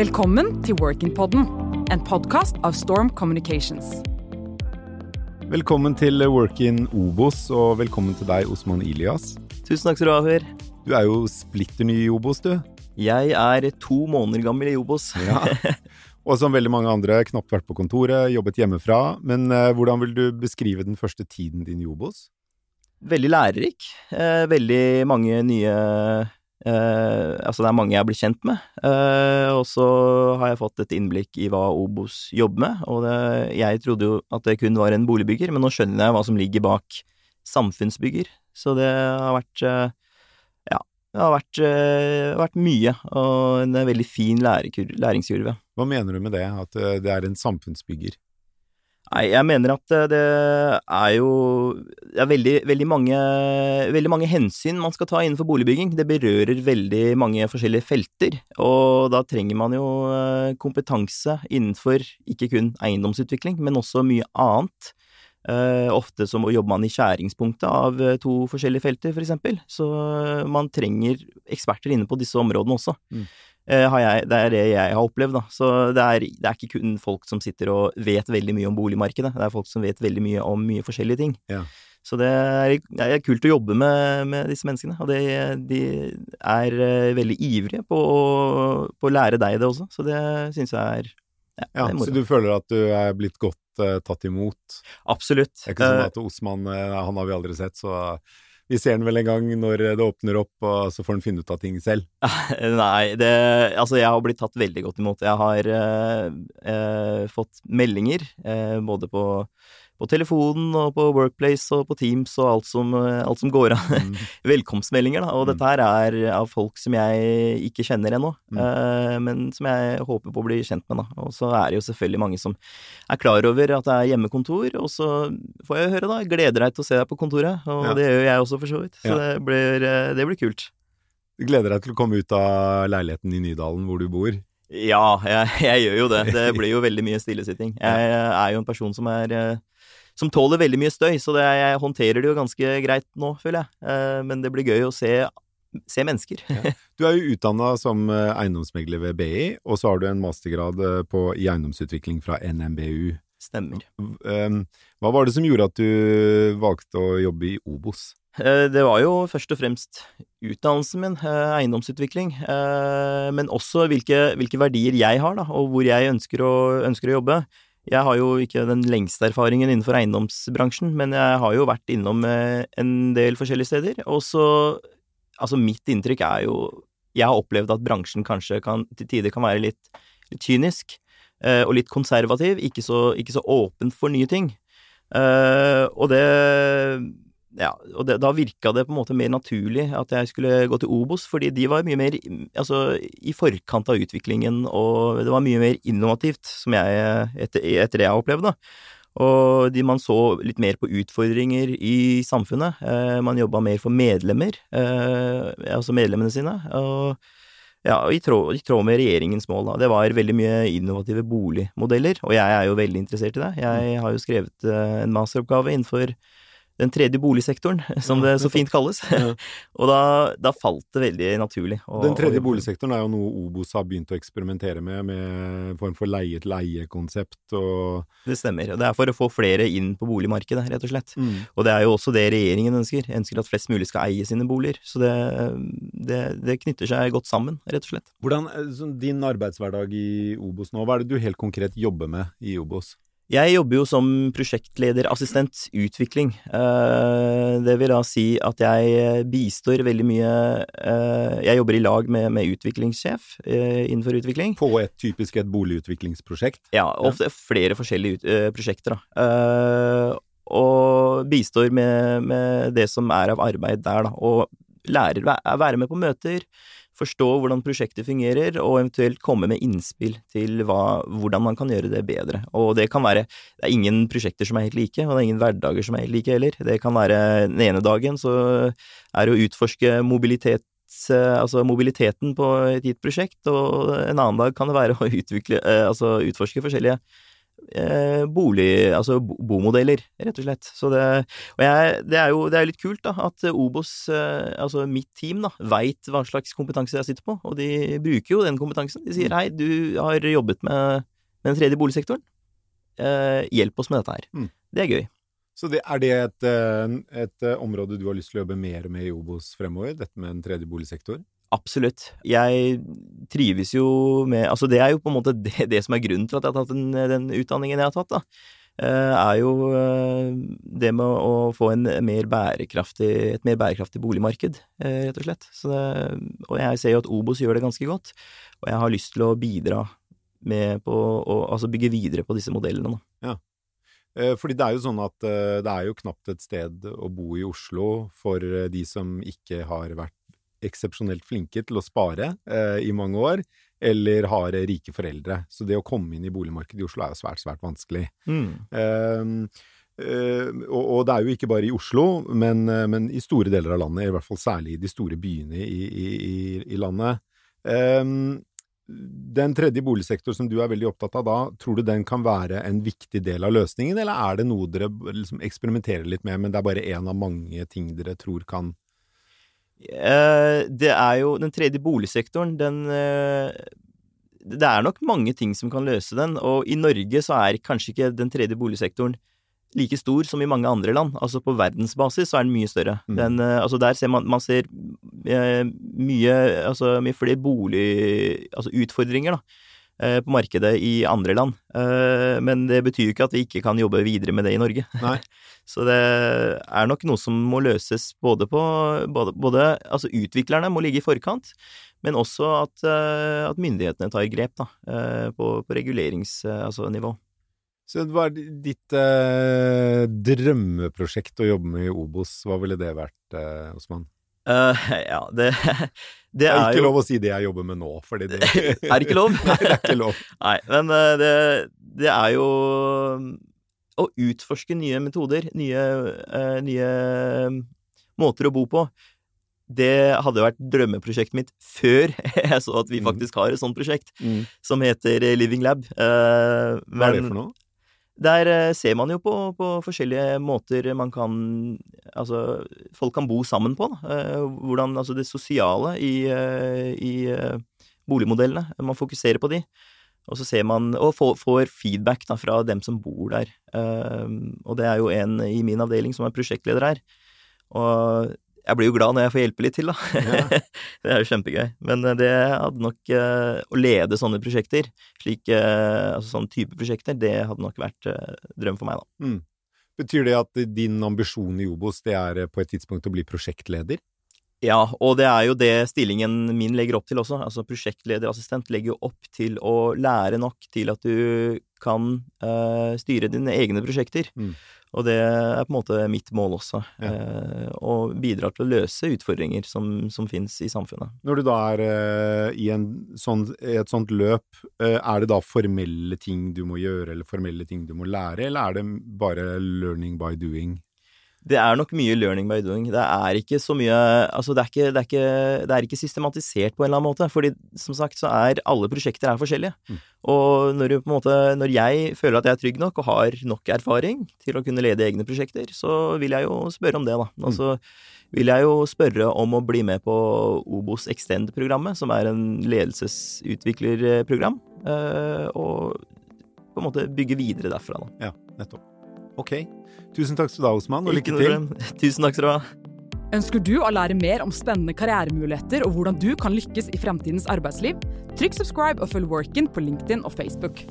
Velkommen til Workin-podden, en podkast av Storm Communications. Velkommen til Workin Obos, og velkommen til deg, Osman Ilias. Tusen takk skal du ha, Hør. Du er jo splitter ny i Obos, du. Jeg er to måneder gammel i Obos. Ja. Og som veldig mange andre, knapt vært på kontoret, jobbet hjemmefra. Men eh, hvordan vil du beskrive den første tiden din i Obos? Veldig lærerik. Eh, veldig mange nye eh, Altså, det er mange jeg blitt kjent med. Eh, og så har jeg fått et innblikk i hva Obos jobber med. Og det, jeg trodde jo at det kun var en boligbygger, men nå skjønner jeg hva som ligger bak samfunnsbygger. Så det har vært eh, Ja, det har vært, vært mye, og en veldig fin læringskurve. Hva mener du med det, at det er en samfunnsbygger? Nei, jeg mener at eh, det er jo Det er veldig, veldig, mange, veldig mange hensyn man skal ta innenfor boligbygging. Det berører veldig mange forskjellige felter, og da trenger man jo eh, kompetanse innenfor ikke kun eiendomsutvikling, men også mye annet. Eh, ofte så jobber man i skjæringspunktet av to forskjellige felter, for eksempel. Så man trenger eksperter inne på disse områdene også. Mm. Eh, har jeg, det er det jeg har opplevd, da. Så det er, det er ikke kun folk som sitter og vet veldig mye om boligmarkedet, det er folk som vet veldig mye om mye forskjellige ting. Ja. Så det er, det er kult å jobbe med, med disse menneskene, og det, de er eh, veldig ivrige på å, på å lære deg det også, så det syns jeg er ja, Ja, er. Så du føler at du er blitt godt uh, tatt imot? Absolutt. Det er ikke sånn at Osman, uh, han har vi aldri sett, så vi ser den vel en gang når det åpner opp, og så får den finne ut av ting selv. Nei, det Altså, jeg har blitt tatt veldig godt imot. Jeg har eh, eh, fått meldinger eh, både på, på telefonen og på Workplace og på Teams og alt som, eh, alt som går av Mm. Velkomstmeldinger, da. Og Mm. dette her er av folk som jeg ikke kjenner ennå, Mm. eh, men som jeg håper på å bli kjent med, da. Og så er det jo selvfølgelig mange som er klar over at det er hjemmekontor, og så får jeg høre, da, gleder deg til å se deg på kontoret. Og Ja. det gjør jeg også, for så vidt. Så Ja. det, blir, eh, det blir kult. Du gleder deg til å komme ut av leiligheten i Nydalen hvor du bor? Ja, jeg, jeg gjør jo det. Det blir jo veldig mye stillesitting. Jeg er jo en person som er eh, som tåler veldig mye støy, så det, jeg håndterer det jo ganske greit nå, føler jeg. Eh, Men det blir gøy å se, se mennesker. Du er jo utdanna som eh, eiendomsmegler ved BI, og så har du en mastergrad eh, på, i eiendomsutvikling fra NMBU. Stemmer. Hva var det som gjorde at du valgte å jobbe i Obos? Eh, Det var jo først og fremst utdannelsen min, eh, eiendomsutvikling, eh, men også hvilke, hvilke verdier jeg har, da, og hvor jeg ønsker å, ønsker å jobbe. Jeg har jo ikke den lengste erfaringen innenfor eiendomsbransjen, men jeg har jo vært innom en del forskjellige steder, og så Altså, mitt inntrykk er jo Jeg har opplevd at bransjen kanskje kan, til tider kan være litt, litt kynisk, og litt konservativ, ikke så, ikke så åpen for nye ting. Og det ja, og det, da virka det på en måte mer naturlig at jeg skulle gå til Obos, fordi de var mye mer altså, i forkant av utviklingen, og det var mye mer innovativt, som jeg, etter, etter det jeg har opplevd, da. Og de, man så litt mer på utfordringer i samfunnet. Eh, man jobba mer for medlemmer, eh, altså medlemmene sine. Og ja, i tråd, i tråd med regjeringens mål, da. Det var veldig mye innovative boligmodeller, og jeg er jo veldig interessert i det. Jeg har jo skrevet eh, en masteroppgave innenfor den tredje boligsektoren, som det så fint kalles. Og da, da falt det veldig naturlig. Og, Den tredje boligsektoren er jo noe Obos har begynt å eksperimentere med, med en form for leie-til-leie-konsept og Det stemmer. og Det er for å få flere inn på boligmarkedet, rett og slett. Mm. Og det er jo også det regjeringen ønsker. Ønsker at flest mulig skal eie sine boliger. Så det, det, det knytter seg godt sammen, rett og slett. Hvordan, eh, sånn, Din arbeidshverdag i Obos nå, hva er det du helt konkret jobber med i Obos? Jeg jobber jo som prosjektlederassistent utvikling. Eh, Det vil da si at jeg bistår veldig mye eh, Jeg jobber i lag med, med utviklingssjef eh, innenfor utvikling. På et typisk et boligutviklingsprosjekt? Ja, ofte flere forskjellige eh, prosjekter, da. Eh, og bistår med, med det som er av arbeid der, da. Og lærer å være med på møter, forstå hvordan prosjektet fungerer, og eventuelt komme med innspill til hva, hvordan man kan gjøre det bedre. Og det kan være Det er ingen prosjekter som er helt like, og det er ingen hverdager som er helt like heller. Det kan være Den ene dagen så er det å utforske mobilitet altså mobiliteten på et gitt prosjekt, og en annen dag kan det være å utvikle, eh, altså utforske forskjellige eh, bolig, altså bomodeller, rett og slett. Så det, og jeg, det er jo det er litt kult da, at Obos, eh, altså mitt team, da, veit hva slags kompetanse jeg sitter på, og de bruker jo den kompetansen. De sier hei, du har jobbet med, med den tredje boligsektoren, eh, hjelp oss med dette her. Mm. Det er gøy. Så det, er det et, eh, et, område du har lyst til å jobbe mer med i Obos fremover, dette med en tredje boligsektor? Absolutt. Jeg trives jo med Altså, det er jo på en måte det, det som er grunnen til at jeg har tatt den, den utdanningen jeg har tatt, da. Eh, er jo eh, det med å få en mer bærekraftig, et mer bærekraftig boligmarked, eh, rett og slett. Det, og jeg ser jo at Obos gjør det ganske godt, og jeg har lyst til å bidra med på å altså bygge videre på disse modellene. Da. Ja. Fordi det er jo sånn at det er jo knapt et sted å bo i Oslo for de som ikke har vært eksepsjonelt flinke til å spare eh, i mange år, eller har rike foreldre. Så det å komme inn i boligmarkedet i Oslo er jo svært, svært vanskelig. Mm. Eh, eh, og, og, det er jo ikke bare i Oslo, men, eh, men, i store deler av landet, i hvert fall særlig i de store byene i, i, i landet. Eh, den tredje boligsektor som du er veldig opptatt av da, tror du den kan være en viktig del av løsningen, eller er det noe dere liksom eksperimenterer litt med, men det er bare én av mange ting dere tror kan det er jo Den tredje boligsektoren, den eh, Det er nok mange ting som kan løse den, og i Norge så er kanskje ikke den tredje boligsektoren like stor som i mange andre land. Altså på verdensbasis så er den mye større. Mm. Den, eh, altså der ser man, man ser mye, altså mye flere bolig... Altså utfordringer, da på markedet i andre land. Men det betyr jo ikke at vi ikke kan jobbe videre med det i Norge. Nei. Så det er nok noe som må løses både på både, både, Altså utviklerne må ligge i forkant, men også at, eh, at myndighetene tar grep da, eh, på, på reguleringsnivå. Altså, så hva er ditt eh, drømmeprosjekt å jobbe med i Obos? Hva ville det vært, eh, Osman? Uh, ja, det, det, er, er ikke jo... lov å si det jeg jobber med nå, fordi det Er det ikke lov? Nei, det er ikke lov. Nei, men det, det er jo å utforske nye metoder, nye, uh, nye måter å bo på. Det hadde vært drømmeprosjektet mitt før jeg så at vi mm. faktisk har et sånt prosjekt, mm. som heter Living Lab. Uh, Hva er det for noe? Der uh, ser man jo på, på, forskjellige måter man kan Altså, folk kan bo sammen på. Da. hvordan Altså det sosiale i, i boligmodellene. Man fokuserer på de. Og så ser man, og får, feedback da, fra dem som bor der. Og det er jo en i min avdeling som er prosjektleder her. Og jeg blir jo glad når jeg får hjelpe litt til, da. Ja. det er jo kjempegøy. Men eh, det hadde nok uh, Å lede sånne prosjekter, slik, uh, altså sånne type prosjekter, det hadde nok vært drøm for meg, da. Mm. Betyr det at din ambisjon i Obos det er på et tidspunkt å bli prosjektleder? Ja, og det er jo det stillingen min legger opp til også. Altså prosjektlederassistent legger jo opp til å lære nok til at du kan uh, styre dine egne prosjekter. Mm. Og det er på en måte mitt mål også. Ja. Uh, og bidrar til å løse utfordringer som, som fins i samfunnet. Når du da er uh, i, sånn, i, et sånt løp, er det da formelle ting du må gjøre, eller formelle ting du må lære, eller er det bare learning by doing? Det er nok mye learning by doing. Det er ikke så mye Altså, det er ikke, det er ikke, det er ikke systematisert på en eller annen måte. Fordi som sagt så er alle prosjekter er forskjellige. Mm. Og når, du, på en måte, når jeg føler at jeg er trygg nok og har nok erfaring til å kunne lede egne prosjekter, så vil jeg jo spørre om det, da. Mm. Altså vil jeg jo spørre om å bli med på Obos Extend-programmet, som er en ledelsesutviklerprogram, eh, og på en måte bygge videre derfra, da. Ja, nettopp. Ok. Tusen takk skal du ha, Osman, og lykke til. Tusen takk skal du ha. Ønsker du å lære mer om spennende karrieremuligheter og hvordan du kan lykkes i fremtidens arbeidsliv? Trykk subscribe og følg Workin på LinkedIn og Facebook.